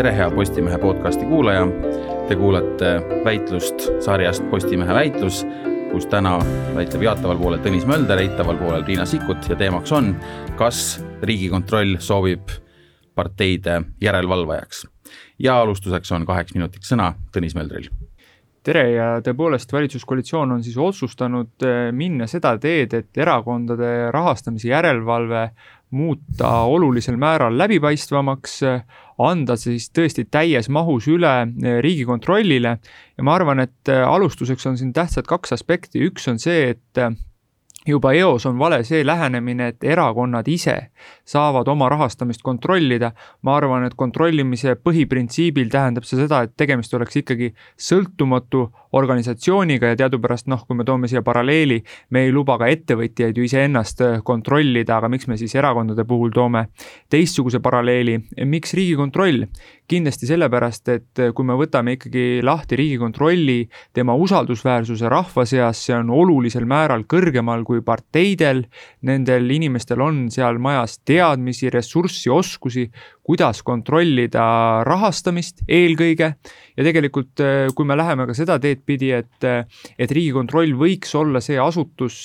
tere, hea Postimehe podcasti kuulaja. Te kuulate väitlust sarjast Postimehe väitlus, kus täna väitleb jaataval poolel Tõnis Mölder, eitaval poolel Riina Sikkut ja teemaks on, kas Riigikontroll soovib parteide järelevalvajaks. ja alustuseks on kaheks minutiks sõna Tõnis Möldril tere ja tõepoolest, valitsuskoalitsioon on siis otsustanud eh, minna seda teed, et erakondade rahastamise järelevalve muuta olulisel määral läbipaistvamaks, anda siis tõesti täies mahus üle eh, Riigikontrollile. Ja ma arvan, et eh, alustuseks on siin tähtsad kaks aspekti, üks on see, et juba eos on vale see lähenemine, et erakonnad ise saavad oma rahastamist kontrollida. ma arvan, et kontrollimise põhiprintsiibil tähendab see seda, et tegemist oleks ikkagi sõltumatu organisatsiooniga ja teadupärast noh, kui me toome siia paralleeli, me ei luba ka ettevõtjaid ju iseennast kontrollida, aga miks me siis erakondade puhul toome teistsuguse paralleeli, miks Riigikontroll? Kindlasti sellepärast, et kui me võtame ikkagi lahti Riigikontrolli, tema usaldusväärsuse rahva seas, see on olulisel määral kõrgemal kui parteidel. Nendel inimestel on seal majas teadmisi, ressurssi, oskusi, kuidas kontrollida rahastamist eelkõige. ja tegelikult, kui me läheme ka seda teed pidi, et, et Riigikontroll võiks olla see asutus,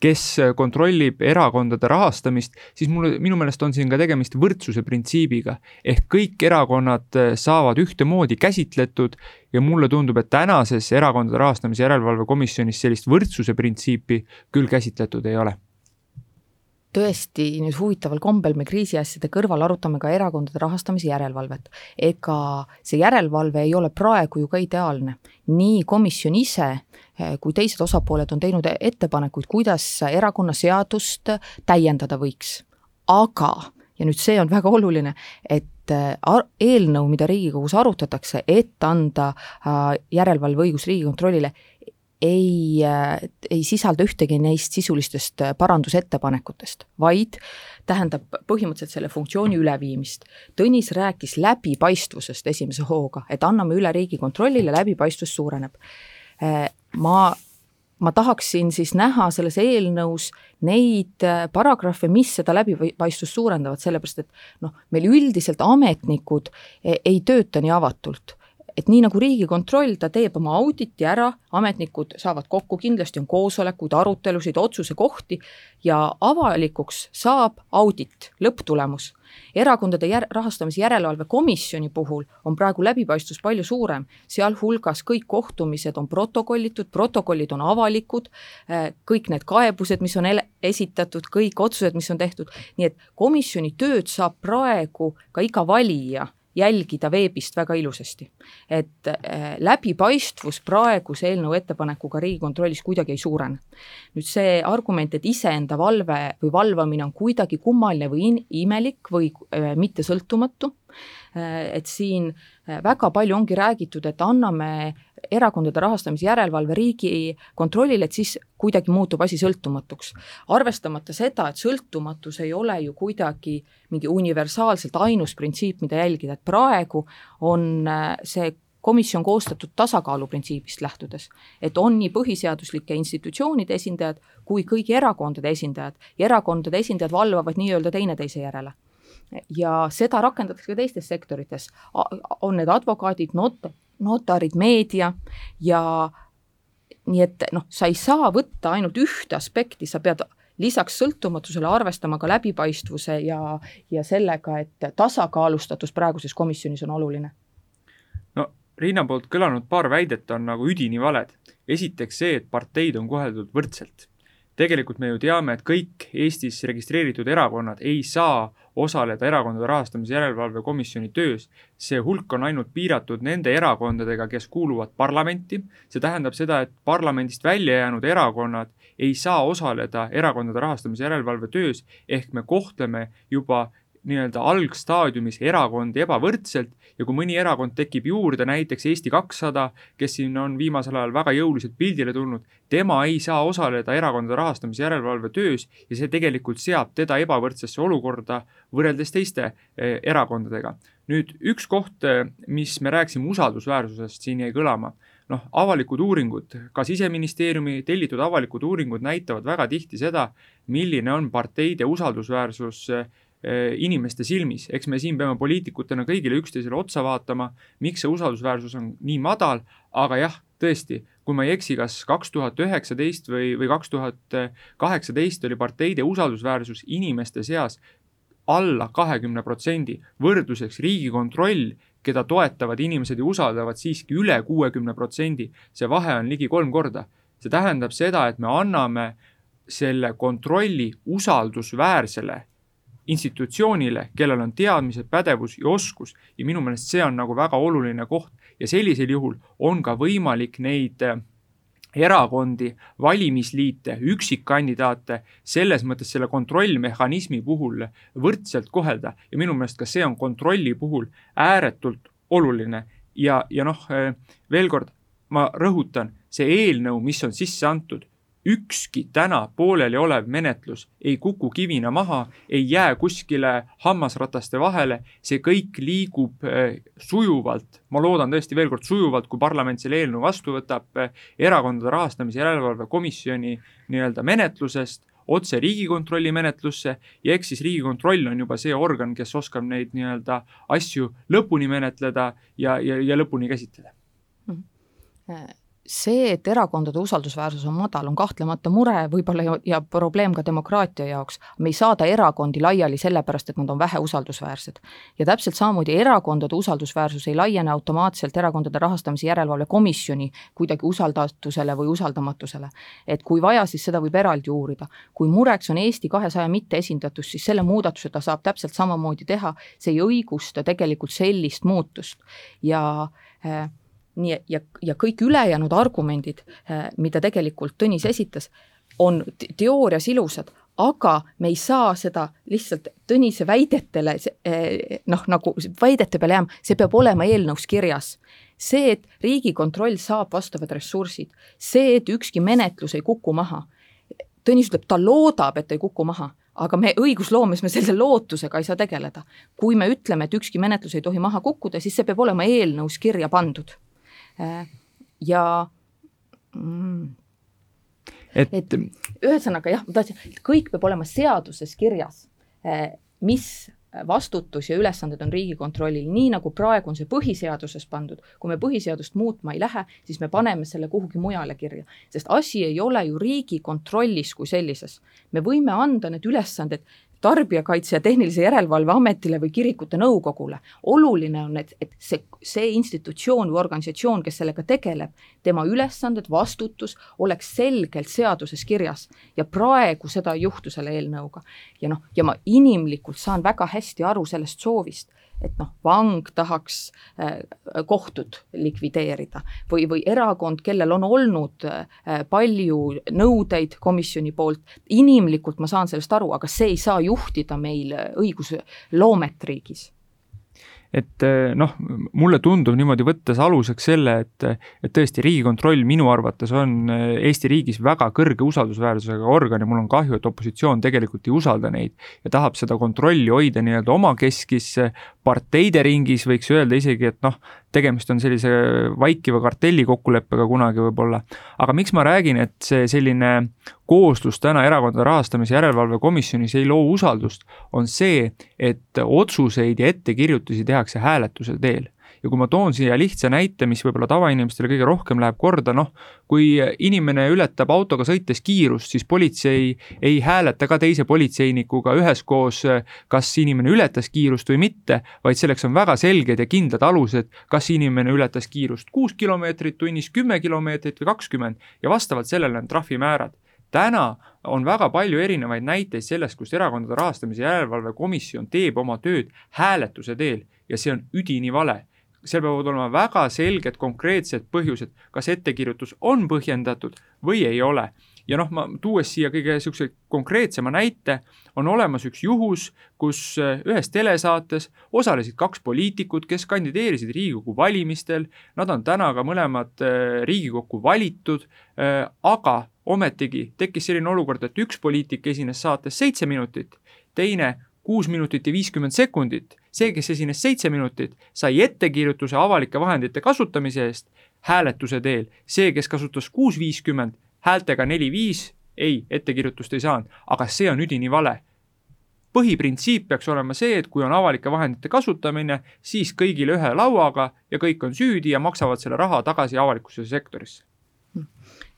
kes kontrollib erakondade rahastamist, siis mulle, minu meelest on siin ka tegemist võrdsuse printsiibiga. ehk kõik erakonnad saavad ühtemoodi käsitletud ja mulle tundub, et tänases Erakondade Rahastamise Järelevalve Komisjonis sellist võrdsuse printsiipi küll käsitletud ei ole tõesti nüüd huvitaval kombel me kriisiasjade kõrval arutame ka erakondade rahastamise järelevalvet. ega see järelevalve ei ole praegu ju ka ideaalne. nii komisjon ise eh, kui teised osapooled on teinud ettepanekuid, kuidas erakonnaseadust täiendada võiks. aga, ja nüüd see on väga oluline, et eh, eelnõu, mida Riigikogus arutatakse, et anda äh, järelevalveõigus Riigikontrollile, ei, äh, ei sisalda ühtegi neist sisulistest äh, parandusettepanekutest, vaid tähendab põhimõtteliselt selle funktsiooni üleviimist. Tõnis rääkis läbipaistvusest esimese hooga, et anname üle Riigikontrollile, läbipaistvus suureneb. Äh, ma, ma tahaksin siis näha selles eelnõus neid paragrahve, mis seda läbipaistvust suurendavad, sellepärast et noh, meil üldiselt ametnikud e-, ei tööta nii avatult et nii nagu Riigikontroll, ta teeb oma auditi ära, ametnikud saavad kokku, kindlasti on koosolekuid, arutelusid, otsusekohti ja avalikuks saab audit, lõpptulemus. erakondade jär-, rahastamise järelevalve komisjoni puhul on praegu läbipaistvus palju suurem, sealhulgas kõik kohtumised on protokollitud, protokollid on avalikud, äh, kõik need kaebused, mis on ele-, esitatud, kõik otsused, mis on tehtud, nii et komisjoni tööd saab praegu ka iga valija jälgida veebist väga ilusasti. et äh, läbipaistvus praeguse eelnõu ettepanekuga Riigikontrollis kuidagi ei suurene. nüüd see argument, et iseenda valve või valvamine on kuidagi kummaline või imelik või äh, mittesõltumatu, äh, et siin väga palju ongi räägitud, et anname erakondade rahastamise järelevalve Riigikontrollile, et siis kuidagi muutub asi sõltumatuks. arvestamata seda, et sõltumatus ei ole ju kuidagi mingi universaalselt ainus printsiip, mida jälgida, et praegu on äh, see komisjon koostatud tasakaaluprintsiibist lähtudes, et on nii põhiseaduslike institutsioonide esindajad kui kõigi erakondade esindajad. Ja erakondade esindajad valvavad nii-öelda teineteise järele. Ja seda rakendatakse ka teistes sektorites, on need advokaadid, not-, notarid, meedia ja nii et noh, sa ei saa võtta ainult ühte aspekti, sa pead lisaks sõltumatusele arvestama ka läbipaistvuse ja, ja sellega, et tasakaalustatus praeguses komisjonis on oluline. no Riina poolt kõlanud paar väidet on nagu üdini valed. esiteks see, et parteid on koheldud võrdselt tegelikult me ju teame, et kõik Eestis registreeritud erakonnad ei saa osaleda Erakondade Rahastamise Järelevalve Komisjoni töös. see hulk on ainult piiratud nende erakondadega, kes kuuluvad parlamenti. see tähendab seda, et parlamendist välja jäänud erakonnad ei saa osaleda Erakondade Rahastamise Järelevalve töös, ehk me kohtleme juba nii-öelda algstaadiumis erakondi ebavõrdselt ja kui mõni erakond tekib juurde, näiteks Eesti kakssada, kes siin on viimasel ajal väga jõuliselt pildile tulnud, tema ei saa osaleda erakondade rahastamise järelevalve töös ja see tegelikult seab teda ebavõrdsesse olukorda võrreldes teiste eh, erakondadega. nüüd üks koht, eh, mis me rääkisime usaldusväärsusest, siin jäi kõlama noh, avalikud uuringud, ka siseministeeriumi tellitud avalikud uuringud näitavad väga tihti seda, milline on parteide usaldusväärsus eh, inimeste silmis, eks me siin peame poliitikutena kõigile üksteisele otsa vaatama, miks see usaldusväärsus on nii madal, aga jah, tõesti, kui ma ei eksi, kas kaks tuhat üheksateist või, või kaks tuhat kaheksateist oli parteide usaldusväärsus inimeste seas alla kahekümne protsendi. võrdluseks Riigikontroll, keda toetavad inimesed ja usaldavad siiski üle kuuekümne protsendi. see vahe on ligi kolm korda. see tähendab seda, et me anname selle kontrolli usaldusväärsele institutsioonile, kellel on teadmised, pädevus ja oskus. Ja minu meelest see on nagu väga oluline koht. Ja sellisel juhul on ka võimalik neid äh, erakondi, valimisliite, üksikkandidaate selles mõttes selle kontrollmehhanismi puhul võrdselt kohelda. Ja minu meelest ka see on kontrolli puhul ääretult oluline. Ja, ja noh, äh, veel kord ma rõhutan, see eelnõu, mis on sisse antud, ükski täna pooleli olev menetlus ei kuku kivina maha, ei jää kuskile hammasrataste vahele, see kõik liigub äh, sujuvalt, ma loodan tõesti veel kord sujuvalt, kui parlament selle eelnõu vastu võtab, äh, erakondade rahastamise järelevalve komisjoni nii-öelda menetlusest otse Riigikontrolli menetlusse. Ja eks siis Riigikontroll on juba see organ, kes oskab neid nii-öelda asju lõpuni menetleda ja, ja, ja lõpuni käsitleda. Mm. -hmm see, et erakondade usaldusväärsus on madal, on kahtlemata mure võib-olla ja, ja probleem ka demokraatia jaoks. me ei saada erakondi laiali sellepärast, et nad on vähe usaldusväärsed. ja täpselt samamoodi erakondade usaldusväärsus ei laiene automaatselt Erakondade Rahastamise Järelevalve Komisjoni kuidagi usaldatusele või usaldamatusele. et kui vaja, siis seda võib eraldi uurida. kui mureks on Eesti kahesaja mitteesindatus, siis selle muudatuse ta saab täpselt samamoodi teha, see ei õigusta tegelikult sellist muutust ja äh, nii, ja, ja kõik ülejäänud argumendid, äh, mida tegelikult Tõnis esitas, on teoorias ilusad, aga me ei saa seda lihtsalt Tõnise väidetele äh, noh, nagu väidete peale jääma, see peab olema eelnõus kirjas. see, et Riigikontroll saab vastavad ressursid, see, et ükski menetlus ei kuku maha. Tõnis ütleb, ta loodab, et ei kuku maha, aga me õigusloomes me selle lootusega ei saa tegeleda. kui me ütleme, et ükski menetlus ei tohi maha kukkuda, siis see peab olema eelnõus kirja pandud ja mm, et, et ühesõnaga jah, ma tahtsin, kõik peab olema seaduses kirjas, äh, mis vastutus ja ülesanded on Riigikontrollil, nii nagu praegu on see põhiseaduses pandud, kui me põhiseadust muutma ei lähe, siis me paneme selle kuhugi mujale kirja, sest asi ei ole ju Riigikontrollis kui sellises. me võime anda need ülesanded Tarbijakaitse ja Tehnilise Järelevalve Ametile või kirikute nõukogule. oluline on, et, et see, see institutsioon või organisatsioon, kes sellega tegeleb, tema ülesanded, vastutus oleks selgelt seaduses kirjas ja praegu seda ei juhtu selle eelnõuga. ja noh, ja ma inimlikult saan väga hästi aru sellest soovist et noh, vang tahaks äh, kohtud likvideerida või, või erakond, kellel on olnud äh, palju nõudeid komisjoni poolt, inimlikult ma saan sellest aru, aga see ei saa juhtida meil õigusloomet riigis. Et eh, noh, mulle tundub niimoodi võttes aluseks selle, et, et tõesti, Riigikontroll minu arvates on Eesti riigis väga kõrge usaldusväärsusega organ ja mul on kahju, et opositsioon tegelikult ei usalda neid ja tahab seda kontrolli hoida nii-öelda omakeskis, parteide ringis, võiks öelda isegi, et noh, tegemist on sellise vaikiva kartellikokkuleppega kunagi võib-olla. aga miks ma räägin, et see selline kooslus täna Erakondade Rahastamise Järelevalve Komisjonis ei loo usaldust, on see, et otsuseid ja ettekirjutusi tehakse hääletuse teel ja kui ma toon siia lihtsa näite, mis võib-olla tavainimestele kõige rohkem läheb korda, noh, kui inimene ületab autoga sõites kiirust, siis politsei ei hääleta ka teise politseinikuga üheskoos, kas inimene ületas kiirust või mitte, vaid selleks on väga selged ja kindlad alused, kas inimene ületas kiirust kuus kilomeetrit tunnis, kümme kilomeetrit või kakskümmend. Ja vastavalt sellele on trahvimäärad. Täna on väga palju erinevaid näiteid sellest, kus Erakondade Rahastamise Järelevalve Komisjon teeb oma tööd hääletuse teel ja see on üdini vale seal peavad olema väga selged konkreetsed põhjused, kas ettekirjutus on põhjendatud või ei ole. ja noh, ma tuues siia kõige niisuguse konkreetsema näite, on olemas üks juhus, kus äh, ühes telesaates osalesid kaks poliitikut, kes kandideerisid Riigikogu valimistel, nad on täna ka mõlemad äh, Riigikokku valitud, äh, aga ometigi tekkis selline olukord, et üks poliitik esines saates seitse minutit, teine kuus minutit ja viiskümmend sekundit see, kes esines seitse minutit, sai ettekirjutuse avalike vahendite kasutamise eest hääletuse teel. see, kes kasutas kuus viiskümmend häältega neli-viis, ei, ettekirjutust ei saanud, aga see on üdini vale. põhiprintsiip peaks olema see, et kui on avalike vahendite kasutamine, siis kõigile ühe lauaga ja kõik on süüdi ja maksavad selle raha tagasi avalikuse sektorisse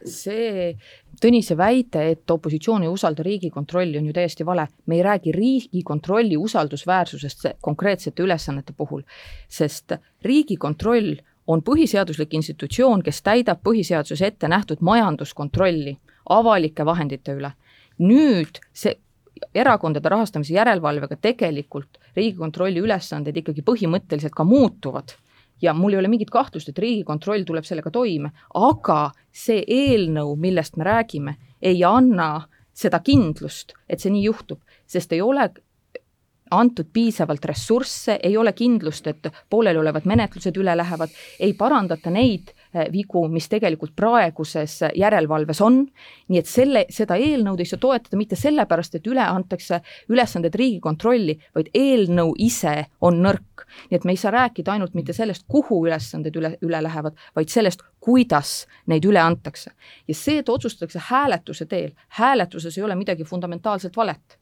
see Tõnise väide, et opositsioon ei usalda Riigikontrolli, on ju täiesti vale. me ei räägi Riigikontrolli usaldusväärsusest konkreetsete ülesannete puhul, sest Riigikontroll on põhiseaduslik institutsioon, kes täidab põhiseaduses ette nähtud majanduskontrolli avalike vahendite üle. nüüd see erakondade rahastamise järelevalvega tegelikult Riigikontrolli ülesanded ikkagi põhimõtteliselt ka muutuvad ja mul ei ole mingit kahtlust, et Riigikontroll tuleb sellega toime, aga see eelnõu, millest me räägime, ei anna seda kindlust, et see nii juhtub, sest ei ole antud piisavalt ressursse, ei ole kindlust, et pooleliolevad menetlused üle lähevad, ei parandata neid vigu, mis tegelikult praeguses järelevalves on. nii et selle, seda eelnõud ei saa toetada mitte sellepärast, et üle antakse ülesanded Riigikontrolli, vaid eelnõu ise on nõrk. nii et me ei saa rääkida ainult mitte sellest, kuhu ülesanded üle, üle lähevad, vaid sellest, kuidas neid üle antakse. ja see, et otsustatakse hääletuse teel, hääletuses ei ole midagi fundamentaalselt valet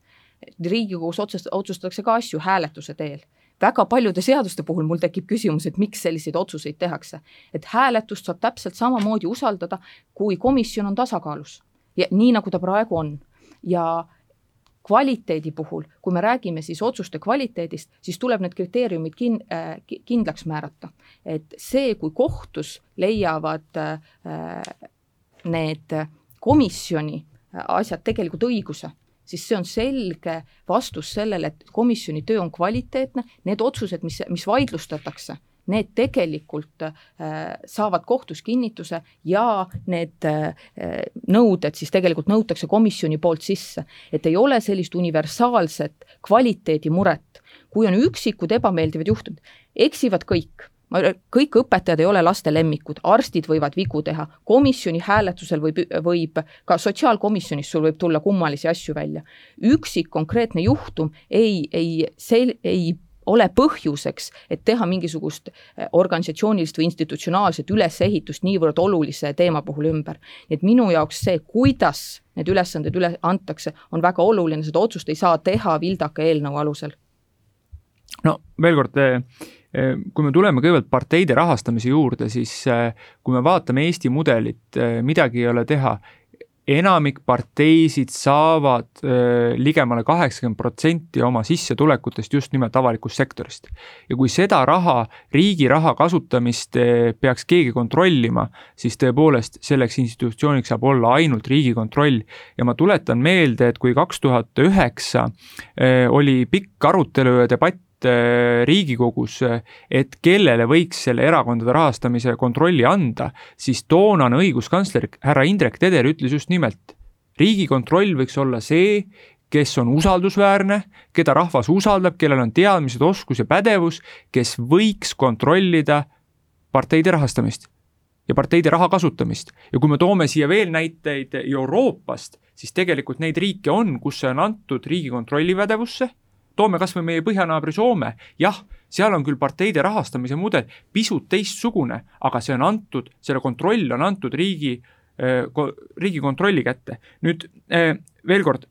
Riigikogus otsust-, otsustatakse ka asju hääletuse teel. Väga paljude seaduste puhul mul tekib küsimus, et miks selliseid otsuseid tehakse. et hääletust saab täpselt samamoodi usaldada, kui komisjon on tasakaalus ja nii, nagu ta praegu on. ja kvaliteedi puhul, kui me räägime siis otsuste kvaliteedist, siis tuleb need kriteeriumid kin- äh,, kindlaks määrata. et see, kui kohtus leiavad äh, need komisjoni asjad tegelikult õiguse siis see on selge vastus sellele, et komisjoni töö on kvaliteetne, need otsused, mis, mis vaidlustatakse, need tegelikult äh, saavad kohtus kinnituse ja need äh, nõuded siis tegelikult nõutakse komisjoni poolt sisse. et ei ole sellist universaalset kvaliteedimuret, kui on üksikud ebameeldivad juhtumid, eksivad kõik ma, kõik õpetajad ei ole laste lemmikud, arstid võivad vigu teha, komisjoni hääletusel võib, võib, ka sotsiaalkomisjonis sul võib tulla kummalisi asju välja. üksik konkreetne juhtum ei, ei, see ei ole põhjuseks, et teha mingisugust eh, organisatsioonilist või institutsionaalset ülesehitust niivõrd olulise teema puhul ümber. nii et minu jaoks see, kuidas need ülesanded üle antakse, on väga oluline, seda otsust ei saa teha vildaka eelnõu alusel. no veel kord eh, kui me tuleme kõigepealt parteide rahastamise juurde, siis äh, kui me vaatame Eesti mudelit, äh, midagi ei ole teha. enamik parteisid saavad äh, ligemale kaheksakümmend protsenti oma sissetulekutest just nimelt avalikust sektorist. ja kui seda raha, riigi raha kasutamist peaks keegi kontrollima, siis tõepoolest selleks institutsiooniks saab olla ainult Riigikontroll. ja ma tuletan meelde, et kui kaks tuhat üheksa oli pikk arutelu ja debatt Riigikogus, et kellele võiks selle erakondade rahastamise kontrolli anda, siis toonane õiguskantsler härra Indrek Teder ütles just nimelt, riigikontroll võiks olla see, kes on usaldusväärne, keda rahvas usaldab, kellel on teadmised, oskus ja pädevus, kes võiks kontrollida parteide rahastamist ja parteide raha kasutamist. ja kui me toome siia veel näiteid Euroopast, siis tegelikult neid riike on, kus see on antud Riigikontrolli pädevusse toome kas või meie põhjanaabri Soome, jah, seal on küll parteide rahastamise mudel pisut teistsugune, aga see on antud, selle kontroll on antud riigi, äh, riigikontrolli kätte. nüüd äh, veel kord,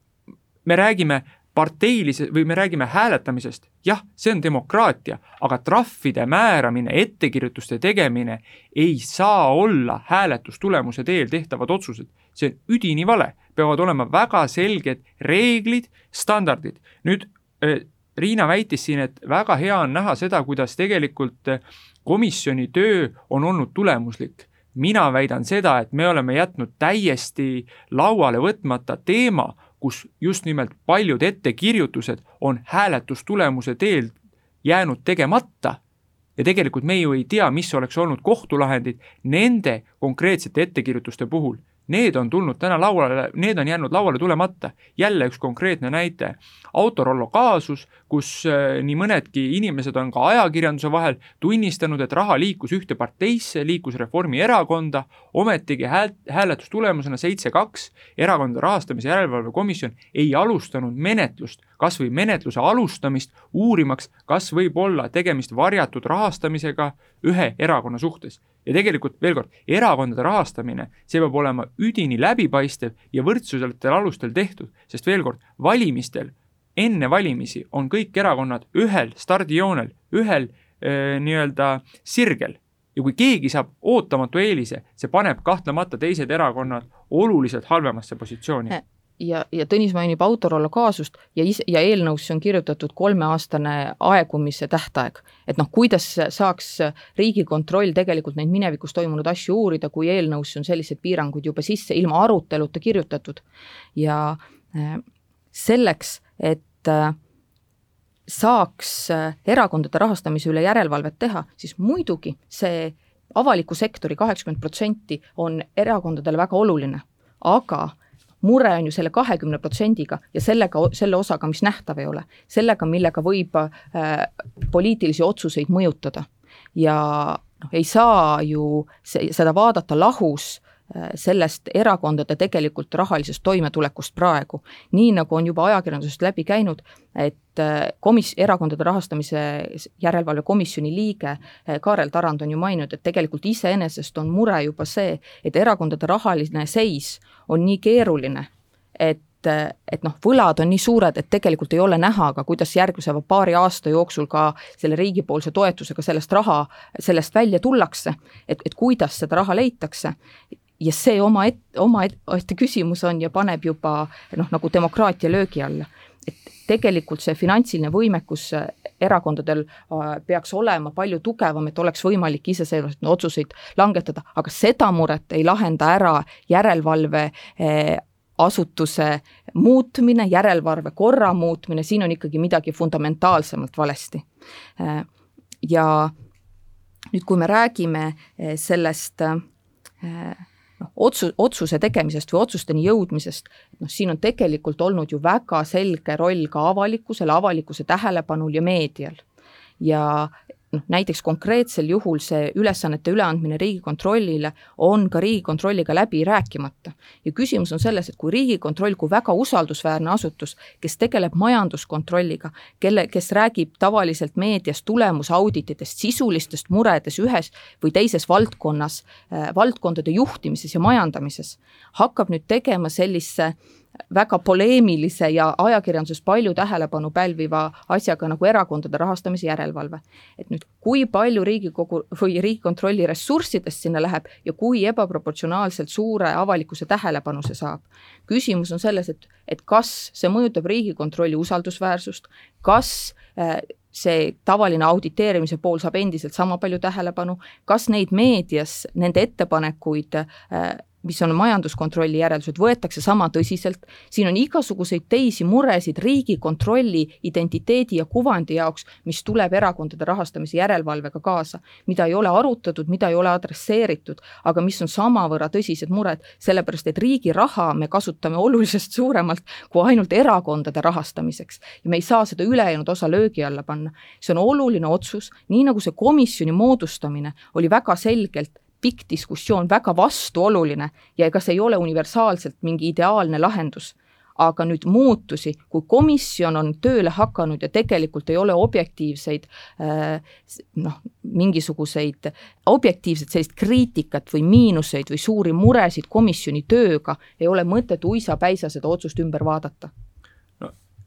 me räägime parteilise või me räägime hääletamisest, jah, see on demokraatia, aga trahvide määramine, ettekirjutuste tegemine ei saa olla hääletustulemuse teel tehtavad otsused. see on üdini vale, peavad olema väga selged reeglid, standardid. nüüd Riina väitis siin, et väga hea on näha seda, kuidas tegelikult komisjoni töö on olnud tulemuslik. mina väidan seda, et me oleme jätnud täiesti lauale võtmata teema, kus just nimelt paljud ettekirjutused on hääletustulemuse teel jäänud tegemata ja tegelikult me ju ei tea, mis oleks olnud kohtulahendid nende konkreetsete ettekirjutuste puhul need on tulnud täna lauale, need on jäänud lauale tulemata. jälle üks konkreetne näide, Autorollo kaasus, kus äh, nii mõnedki inimesed on ka ajakirjanduse vahel tunnistanud, et raha liikus ühte parteisse, liikus Reformierakonda, ometigi hääl, hääletustulemusena seitse-kaks Erakondade Rahastamise Järelevalve Komisjon ei alustanud menetlust, kas või menetluse alustamist, uurimaks, kas võib olla tegemist varjatud rahastamisega ühe erakonna suhtes ja tegelikult veel kord, erakondade rahastamine, see peab olema üdini läbipaistev ja võrdsusetel alustel tehtud, sest veel kord, valimistel enne valimisi on kõik erakonnad ühel stardijoonel, ühel äh, nii-öelda sirgel. Ja kui keegi saab ootamatu eelise, see paneb kahtlemata teised erakonnad oluliselt halvemasse positsiooni ja, ja Tõnis mainib Autorollo kaasust ja is-, ja eelnõusse on kirjutatud kolmeaastane aegumise tähtaeg. et noh, kuidas saaks Riigikontroll tegelikult neid minevikus toimunud asju uurida, kui eelnõusse on sellised piirangud juba sisse ilma aruteluta kirjutatud. ja äh, selleks, et äh, saaks äh, erakondade rahastamise üle järelevalvet teha, siis muidugi see avaliku sektori kaheksakümmend protsenti on erakondadele väga oluline, aga mure on ju selle kahekümne protsendiga ja sellega, selle osaga, mis nähtav ei ole, sellega, millega võib äh, poliitilisi otsuseid mõjutada. ja noh, ei saa ju see, seda vaadata lahus sellest erakondade tegelikult rahalisest toimetulekust praegu. nii nagu on juba ajakirjandusest läbi käinud, et äh, komis-, erakondade rahastamise järelevalve komisjoni liige äh, Kaarel Tarand on ju maininud, et tegelikult iseenesest on mure juba see, et erakondade rahaline seis on nii keeruline, et et noh, võlad on nii suured, et tegelikult ei ole näha ka, kuidas järgmise paari aasta jooksul ka selle riigipoolse toetusega sellest raha, sellest välja tullakse, et, et kuidas seda raha leitakse ja see oma et-, omaette küsimus on ja paneb juba noh, nagu demokraatia löögi alla. et tegelikult see finantsiline võimekus erakondadel äh, peaks olema palju tugevam, et oleks võimalik iseseisvalt otsuseid langetada, aga seda muret ei lahenda ära järelevalve äh, asutuse muutmine, järelevalve korra muutmine, siin on ikkagi midagi fundamentaalsemalt valesti. Äh, ja nüüd, kui me räägime sellest noh, otsu-, otsuse tegemisest või otsusteni jõudmisest, noh, siin on tegelikult olnud ju väga selge roll ka avalikkusel, avalikkuse tähelepanul ja meedial. ja noh, näiteks konkreetsel juhul see ülesannete üleandmine Riigikontrollile on ka Riigikontrolliga läbi rääkimata. ja küsimus on selles, et kui Riigikontroll kui väga usaldusväärne asutus, kes tegeleb majanduskontrolliga, kelle, kes räägib tavaliselt meedias tulemusaudititest, sisulistest muredes ühes või teises valdkonnas, äh, valdkondade juhtimises ja majandamises, hakkab nüüd tegema sellise väga poleemilise ja ajakirjanduses palju tähelepanu pälviva asjaga nagu erakondade rahastamise järelevalve. et nüüd, kui palju Riigikogu või Riigikontrolli ressurssidest sinna läheb ja kui ebaproportsionaalselt suure avalikkuse tähelepanu see saab. küsimus on selles, et, et kas see mõjutab Riigikontrolli usaldusväärsust, kas äh, see tavaline auditeerimise pool saab endiselt sama palju tähelepanu, kas neid meedias, nende ettepanekuid äh, mis on majanduskontrolli järeldused, võetakse sama tõsiselt, siin on igasuguseid teisi muresid Riigikontrolli identiteedi ja kuvandi jaoks, mis tuleb erakondade rahastamise järelevalvega kaasa, mida ei ole arutatud, mida ei ole adresseeritud, aga mis on samavõrra tõsised mured, sellepärast et riigi raha me kasutame oluliselt suuremalt kui ainult erakondade rahastamiseks ja me ei saa seda ülejäänud osa löögi alla panna. see on oluline otsus, nii nagu see komisjoni moodustamine oli väga selgelt pikk diskussioon, väga vastuoluline ja ega see ei ole universaalselt mingi ideaalne lahendus. aga nüüd muutusi, kui komisjon on tööle hakanud ja tegelikult ei ole objektiivseid äh, noh, mingisuguseid objektiivset sellist kriitikat või miinuseid või suuri muresid komisjoni tööga, ei ole mõtet uisapäisa seda otsust ümber vaadata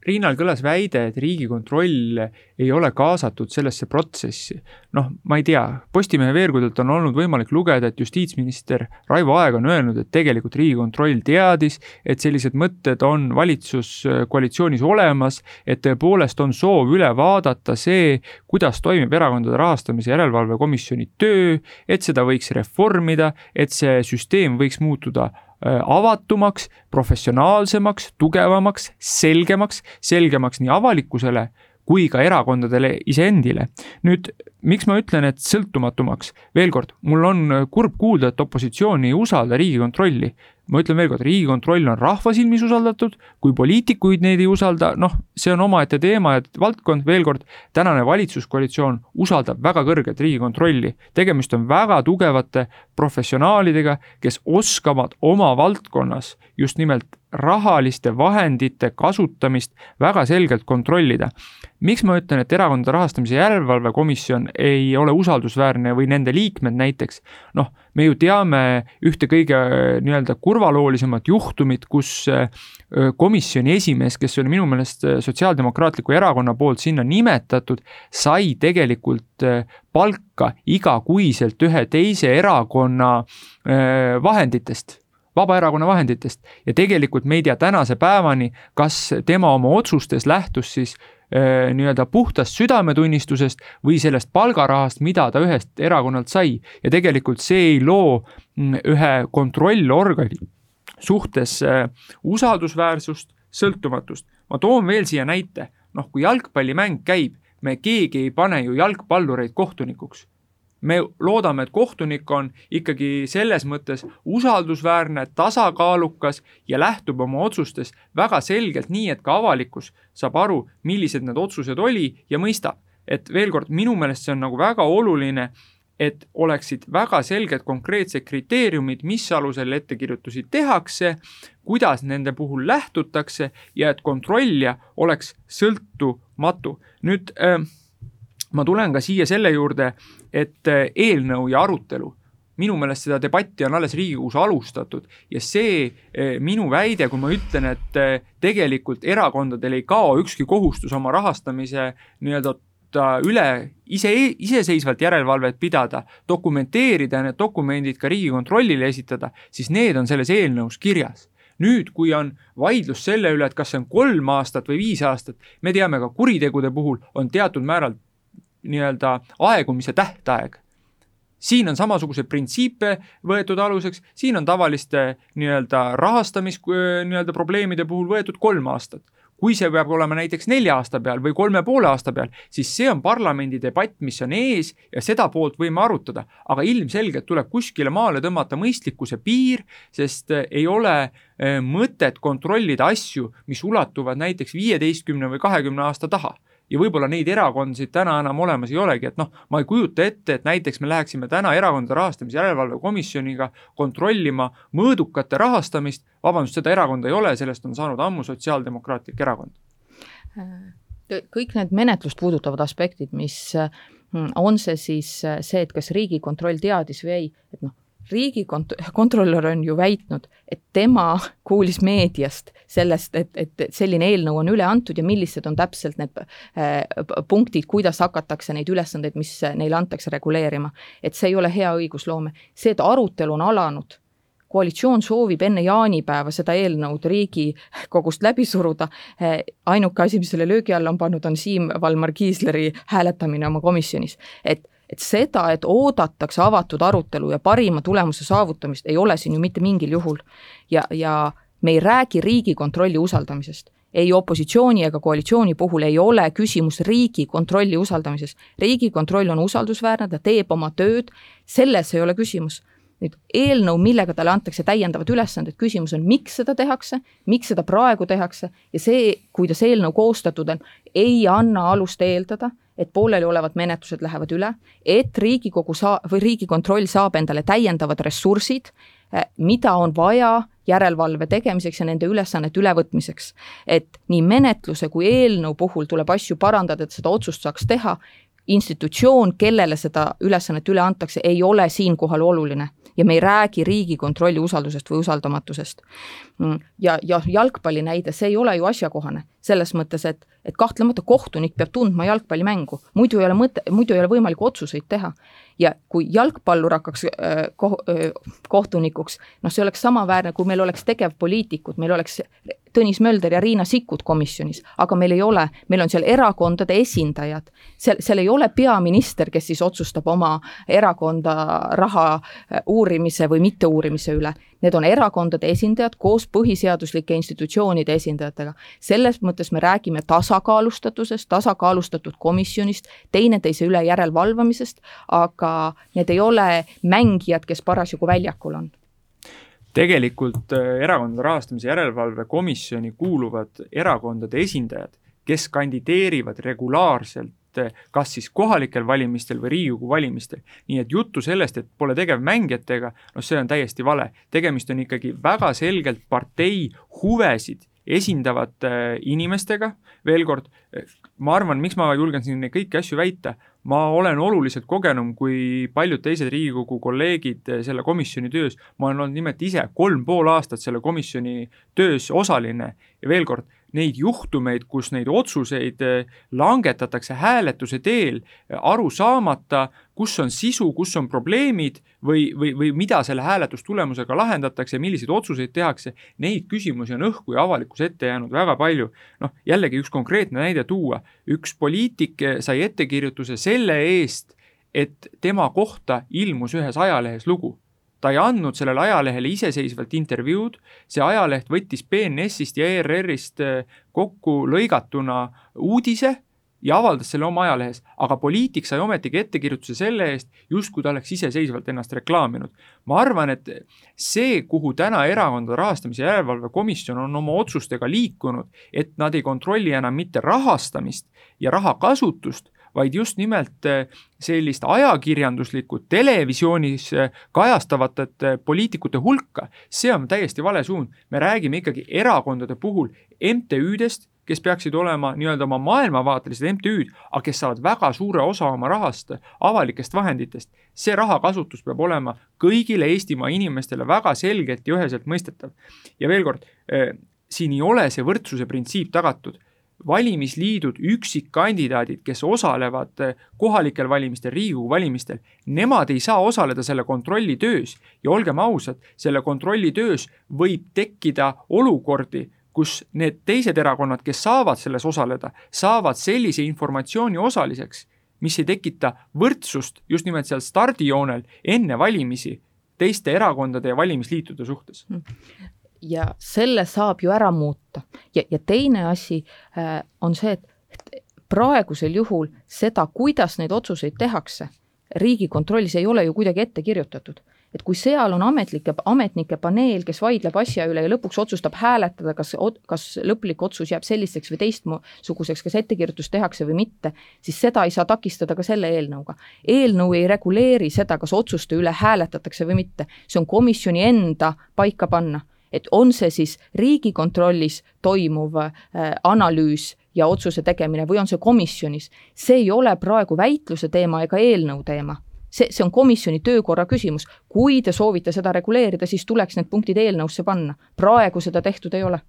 Riinal kõlas väide, et Riigikontroll ei ole kaasatud sellesse protsessi. noh, ma ei tea, Postimehe veergudelt on olnud võimalik lugeda, et justiitsminister Raivo Aeg on öelnud, et tegelikult Riigikontroll teadis, et sellised mõtted on valitsuskoalitsioonis olemas, et tõepoolest on soov üle vaadata see, kuidas toimib Erakondade Rahastamise Järelevalve Komisjoni töö, et seda võiks reformida, et see süsteem võiks muutuda avatumaks, professionaalsemaks, tugevamaks, selgemaks, selgemaks nii avalikkusele kui ka erakondadele iseendile. nüüd, miks ma ütlen, et sõltumatumaks, veel kord, mul on kurb kuulda, et opositsioon ei usalda Riigikontrolli ma ütlen veel kord, Riigikontroll on rahva silmis usaldatud, kui poliitikuid neid ei usalda, noh, see on omaette teema ja valdkond, veel kord, tänane valitsuskoalitsioon usaldab väga kõrget Riigikontrolli. tegemist on väga tugevate professionaalidega, kes oskavad oma valdkonnas just nimelt rahaliste vahendite kasutamist väga selgelt kontrollida. miks ma ütlen, et Erakondade Rahastamise Järelevalve Komisjon ei ole usaldusväärne või nende liikmed näiteks, noh, me ju teame ühte kõige nii-öelda kurvaloolisemat juhtumit, kus komisjoni esimees, kes oli minu meelest Sotsiaaldemokraatliku Erakonna poolt sinna nimetatud, sai tegelikult palka igakuiselt ühe teise erakonna vahenditest Vabaerakonna vahenditest. Ja tegelikult me ei tea tänase päevani, kas tema oma otsustes lähtus siis äh, nii-öelda puhtast südametunnistusest või sellest palgarahast, mida ta ühest erakonnalt sai. ja tegelikult see ei loo mm, ühe kontrollorgani suhtes äh, usaldusväärsust, sõltumatust. ma toon veel siia näite, noh, kui jalgpallimäng käib, me keegi ei pane ju jalgpallureid kohtunikuks me loodame, et kohtunik on ikkagi selles mõttes usaldusväärne, tasakaalukas ja lähtub oma otsustes väga selgelt nii, et ka avalikkus saab aru, millised need otsused oli ja mõistab. et veel kord, minu meelest see on nagu väga oluline, et oleksid väga selged konkreetsed kriteeriumid, mis alusel ettekirjutusi tehakse, kuidas nende puhul lähtutakse ja et kontrollija oleks sõltumatu. nüüd äh, ma tulen ka siia selle juurde, et äh, eelnõu ja arutelu minu meelest seda debatti on alles Riigikogus alustatud ja see äh, minu väide, kui ma ütlen, et äh, tegelikult erakondadel ei kao ükski kohustus oma rahastamise nii-öelda üle ise, iseseisvalt järelevalvet pidada, dokumenteerida need dokumendid ka Riigikontrollile esitada, siis need on selles eelnõus kirjas. Nüüd, kui on vaidlus selle üle, et kas see on kolm aastat või viis aastat, me teame ka kuritegude puhul on teatud määral nii-öelda aegumise tähtaeg. siin on samasuguseid printsiipe võetud aluseks, siin on tavaliste nii-öelda rahastamis nii-öelda probleemide puhul võetud kolm aastat kui see peab olema näiteks nelja aasta peal või kolme poole aasta peal, siis see on parlamendi debatt, mis on ees ja seda poolt võime arutada. aga ilmselgelt tuleb kuskile maale tõmmata mõistlikkuse piir, sest ei ole eh, mõtet kontrollida asju, mis ulatuvad näiteks viieteistkümne või kahekümne aasta taha ja võib-olla neid erakondasid täna enam olemas ei olegi, et noh, ma ei kujuta ette, et näiteks me läheksime täna Erakondade Rahastamise Järelevalve Komisjoniga kontrollima mõõdukate rahastamist, vabandust, seda erakonda ei ole, sellest on saanud ammu Sotsiaaldemokraatlik Erakond. kõik need menetlust puudutavad aspektid, mis on see siis see, et kas Riigikontroll teadis või ei, et noh, riigikontrolör on ju väitnud, et tema kuulis meediast sellest, et, et selline eelnõu on üle antud ja millised on täpselt need äh, punktid, kuidas hakatakse neid ülesandeid, mis neile antakse, reguleerima. et see ei ole hea õigusloome. see, et arutelu on alanud, koalitsioon soovib enne jaanipäeva seda eelnõud Riigikogust läbi suruda, äh, ainuke asi, mis selle löögi alla on pannud, on Siim Valmar Kiisleri hääletamine oma komisjonis. et et seda, et oodatakse avatud arutelu ja parima tulemuse saavutamist, ei ole siin ju mitte mingil juhul. ja, ja me ei räägi Riigikontrolli usaldamisest ei opositsiooni ega koalitsiooni puhul ei ole küsimus Riigikontrolli usaldamises. riigikontroll on usaldusväärne, ta teeb oma tööd, selles ei ole küsimus. nüüd eelnõu, millega talle antakse täiendavad ülesanded, küsimus on, miks seda tehakse, miks seda praegu tehakse ja see, kuidas eelnõu koostatud on, ei anna alust eeldada, et pooleliolevad menetlused lähevad üle, et Riigikogu saa- või Riigikontroll saab endale täiendavad ressursid, eh, mida on vaja järelevalve tegemiseks ja nende ülesannete ülevõtmiseks. et nii menetluse kui eelnõu puhul tuleb asju parandada, et seda otsust saaks teha, institutsioon, kellele seda ülesannet üle antakse, ei ole siinkohal oluline ja me ei räägi Riigikontrolli usaldusest või usaldamatusest. Mm, ja, ja jalgpalli näide, see ei ole ju asjakohane selles mõttes, et, et kahtlemata kohtunik peab tundma jalgpallimängu, muidu ei ole mõte, muidu ei ole võimalik otsuseid teha. Ja kui jalgpallur hakkaks ko, kohtunikuks, noh, see oleks samaväärne, kui meil oleks tegevpoliitikud, meil oleks Tõnis Mölder ja Riina Sikkut komisjonis, aga meil ei ole, meil on seal erakondade esindajad. seal, seal ei ole peaminister, kes siis otsustab oma erakonda raha uurimise või mitteuurimise üle. Need on erakondade esindajad koos põhiseaduslike institutsioonide esindajatega. selles mõttes me räägime tasakaalustatusest, tasakaalustatud komisjonist, teineteise üle järelevalvamisest, aga need ei ole mängijad, kes parasjagu väljakul on tegelikult äh, Erakondade Rahastamise Järelevalve Komisjoni kuuluvad erakondade esindajad, kes kandideerivad regulaarselt kas siis kohalikel valimistel või Riigikogu valimistel. nii et juttu sellest, et pole tegevmängijatega, noh, see on täiesti vale. tegemist on ikkagi väga selgelt partei huvesid esindavate inimestega, veel kord, eh, ma arvan, miks ma julgen siin kõiki asju väita, ma olen oluliselt kogenum kui paljud teised Riigikogu kolleegid selle komisjoni töös. ma olen olnud nimelt ise kolm pool aastat selle komisjoni töös osaline ja veel kord, neid juhtumeid, kus neid otsuseid eh, langetatakse hääletuse teel, eh, aru saamata, kus on sisu, kus on probleemid või, või, või mida selle hääletustulemusega lahendatakse, milliseid otsuseid tehakse, neid küsimusi on õhku ja avalikkuse ette jäänud väga palju. noh, jällegi üks konkreetne näide tuua, üks poliitik eh, sai ettekirjutuse selle eest, et tema kohta ilmus ühes ajalehes lugu ta ei andnud sellele ajalehele iseseisvalt intervjuud, see ajaleht võttis BNS-ist ja ERR-ist äh, kokku lõigatuna uudise ja avaldas selle oma ajalehes, aga poliitik sai ometigi ettekirjutuse selle eest, justkui ta oleks iseseisvalt ennast reklaaminud. ma arvan, et see, kuhu täna Erakondade Rahastamise Järelevalve Komisjon on oma otsustega liikunud, et nad ei kontrolli enam mitte rahastamist ja raha kasutust, vaid just nimelt eh, sellist ajakirjanduslikku televisioonis eh, kajastavate eh, poliitikute hulka, see on täiesti vale suund. me räägime ikkagi erakondade puhul MTÜ-dest, kes peaksid olema nii-öelda oma maailmavaatelised MTÜ-d, aga kes saavad väga suure osa oma rahast avalikest vahenditest. see rahakasutus peab olema kõigile Eestimaa inimestele väga selgelt ja üheselt mõistetav. ja veel kord, siin ei ole see võrdsuse printsiip tagatud valimisliidud, üksikkandidaadid, kes osalevad eh, kohalikel valimistel, Riigikogu valimistel, nemad ei saa osaleda selle kontrolli töös. Ja olgem ausad, selle kontrolli töös võib tekkida olukordi, kus need teised erakonnad, kes saavad selles osaleda, saavad sellise informatsiooni osaliseks, mis ei tekita võrdsust just nimelt seal stardijoonel enne valimisi teiste erakondade ja valimisliitude suhtes ja selle saab ju ära muuta. ja, ja teine asi äh, on see, et praegusel juhul seda, kuidas neid otsuseid tehakse, riigikontrollis ei ole ju kuidagi ette kirjutatud et kui seal on ametlike, ametnike paneel, kes vaidleb asja üle ja lõpuks otsustab hääletada, kas, kas lõplik otsus jääb selliseks või teistsuguseks, kas ettekirjutus tehakse või mitte, siis seda ei saa takistada ka selle eelnõuga. eelnõu ei reguleeri seda, kas otsuste üle hääletatakse või mitte, see on komisjoni enda paika panna et on see siis Riigikontrollis toimuv äh, analüüs ja otsuse tegemine või on see komisjonis, see ei ole praegu väitluse teema ega eelnõu teema see, see on komisjoni töökorra küsimus. kui te soovite seda reguleerida, siis tuleks need punktid eelnõusse panna. praegu seda tehtud ei ole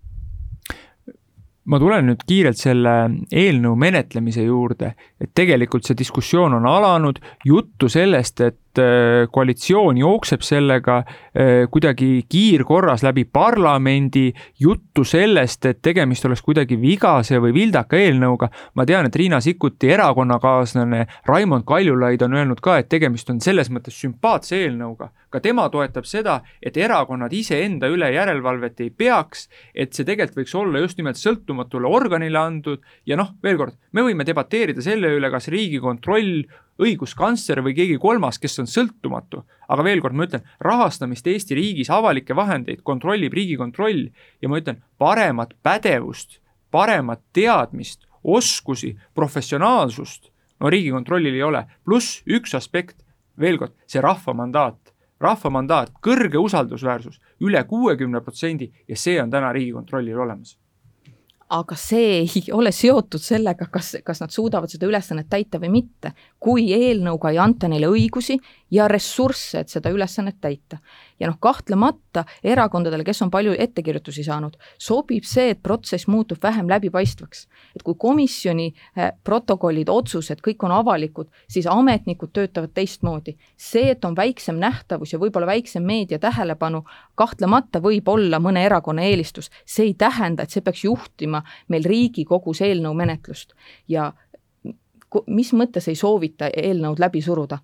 ma tulen nüüd kiirelt selle eelnõu menetlemise juurde, et tegelikult see diskussioon on alanud, juttu sellest, et äh, koalitsioon jookseb sellega äh, kuidagi kiirkorras läbi parlamendi, juttu sellest, et tegemist oleks kuidagi vigase või vildaka eelnõuga. ma tean, et Riina Sikkuti erakonnakaaslane Raimond Kaljulaid on öelnud ka, et tegemist on selles mõttes sümpaatse eelnõuga ka tema toetab seda, et erakonnad iseenda üle järelevalvet ei peaks, et see tegelikult võiks olla just nimelt sõltumatule organile antud ja noh, veel kord, me võime debateerida selle üle, kas Riigikontroll, õiguskantsler või keegi kolmas, kes on sõltumatu. aga veel kord ma ütlen, rahastamist Eesti riigis, avalikke vahendeid kontrollib Riigikontroll ja ma ütlen, paremat pädevust, paremat teadmist, oskusi, professionaalsust no Riigikontrollil ei ole, pluss üks aspekt, veel kord, see rahva mandaat rahva mandaat, kõrge usaldusväärsus üle kuuekümne protsendi ja see on täna Riigikontrollil olemas aga see ei ole seotud sellega, kas, kas nad suudavad seda ülesannet täita või mitte. kui eelnõuga ei anta neile õigusi ja ressursse, et seda ülesannet täita. Ja noh, kahtlemata erakondadele, kes on palju ettekirjutusi saanud, sobib see, et protsess muutub vähem läbipaistvaks. et kui komisjoni eh, protokollid, otsused, kõik on avalikud, siis ametnikud töötavad teistmoodi. see, et on väiksem nähtavus ja võib-olla väiksem meedia tähelepanu, kahtlemata võib olla mõne erakonna eelistus, see ei tähenda, et see peaks juhtima meil Riigikogus eelnõu menetlust ja mis mõttes ei soovita eelnõud läbi suruda?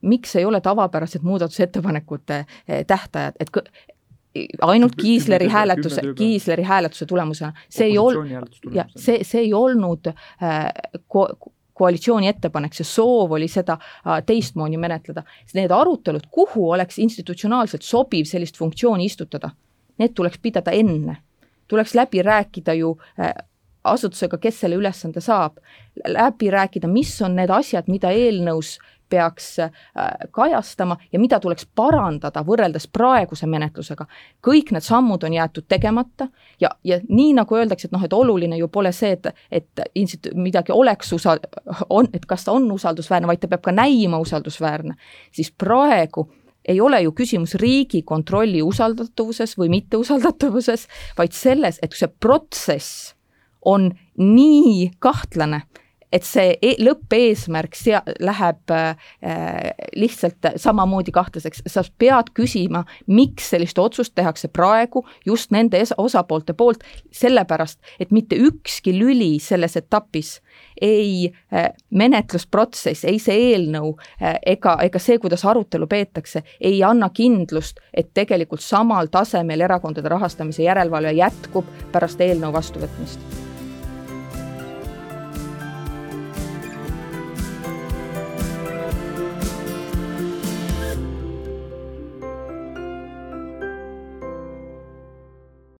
Miks ei ole tavapärased muudatusettepanekute eh, tähtajad, et ainult Kiisleri hääletuse, Kiisleri hääletuse tulemusena, see ei olnud, see, see ei olnud äh, ko, koalitsiooni ettepanek, see soov oli seda äh, teistmoodi menetleda. Need arutelud, kuhu oleks institutsionaalselt sobiv sellist funktsiooni istutada, need tuleks pidada enne. Tuleks läbi rääkida ju äh, asutusega, kes selle ülesande saab, läbi rääkida, mis on need asjad, mida eelnõus peaks äh, kajastama ja mida tuleks parandada võrreldes praeguse menetlusega. kõik need sammud on jäetud tegemata ja, ja nii nagu öeldakse, et noh, et oluline ju pole see, et, et institu-, midagi oleks usa-, on, et kas ta on usaldusväärne, vaid ta peab ka näima usaldusväärne, siis praegu ei ole ju küsimus Riigikontrolli usaldatavuses või mitteusaldatavuses, vaid selles, et see protsess on nii kahtlane, et see e lõppeesmärk sea-, läheb äh, lihtsalt samamoodi kahtlaseks, sa pead küsima, miks sellist otsust tehakse praegu just nende osapoolte poolt, sellepärast et mitte ükski lüli selles etapis ei äh, menetlusprotsess, ei see eelnõu äh, ega, ega see, kuidas arutelu peetakse, ei anna kindlust, et tegelikult samal tasemel erakondade rahastamise järelevalve jätkub pärast eelnõu vastuvõtmist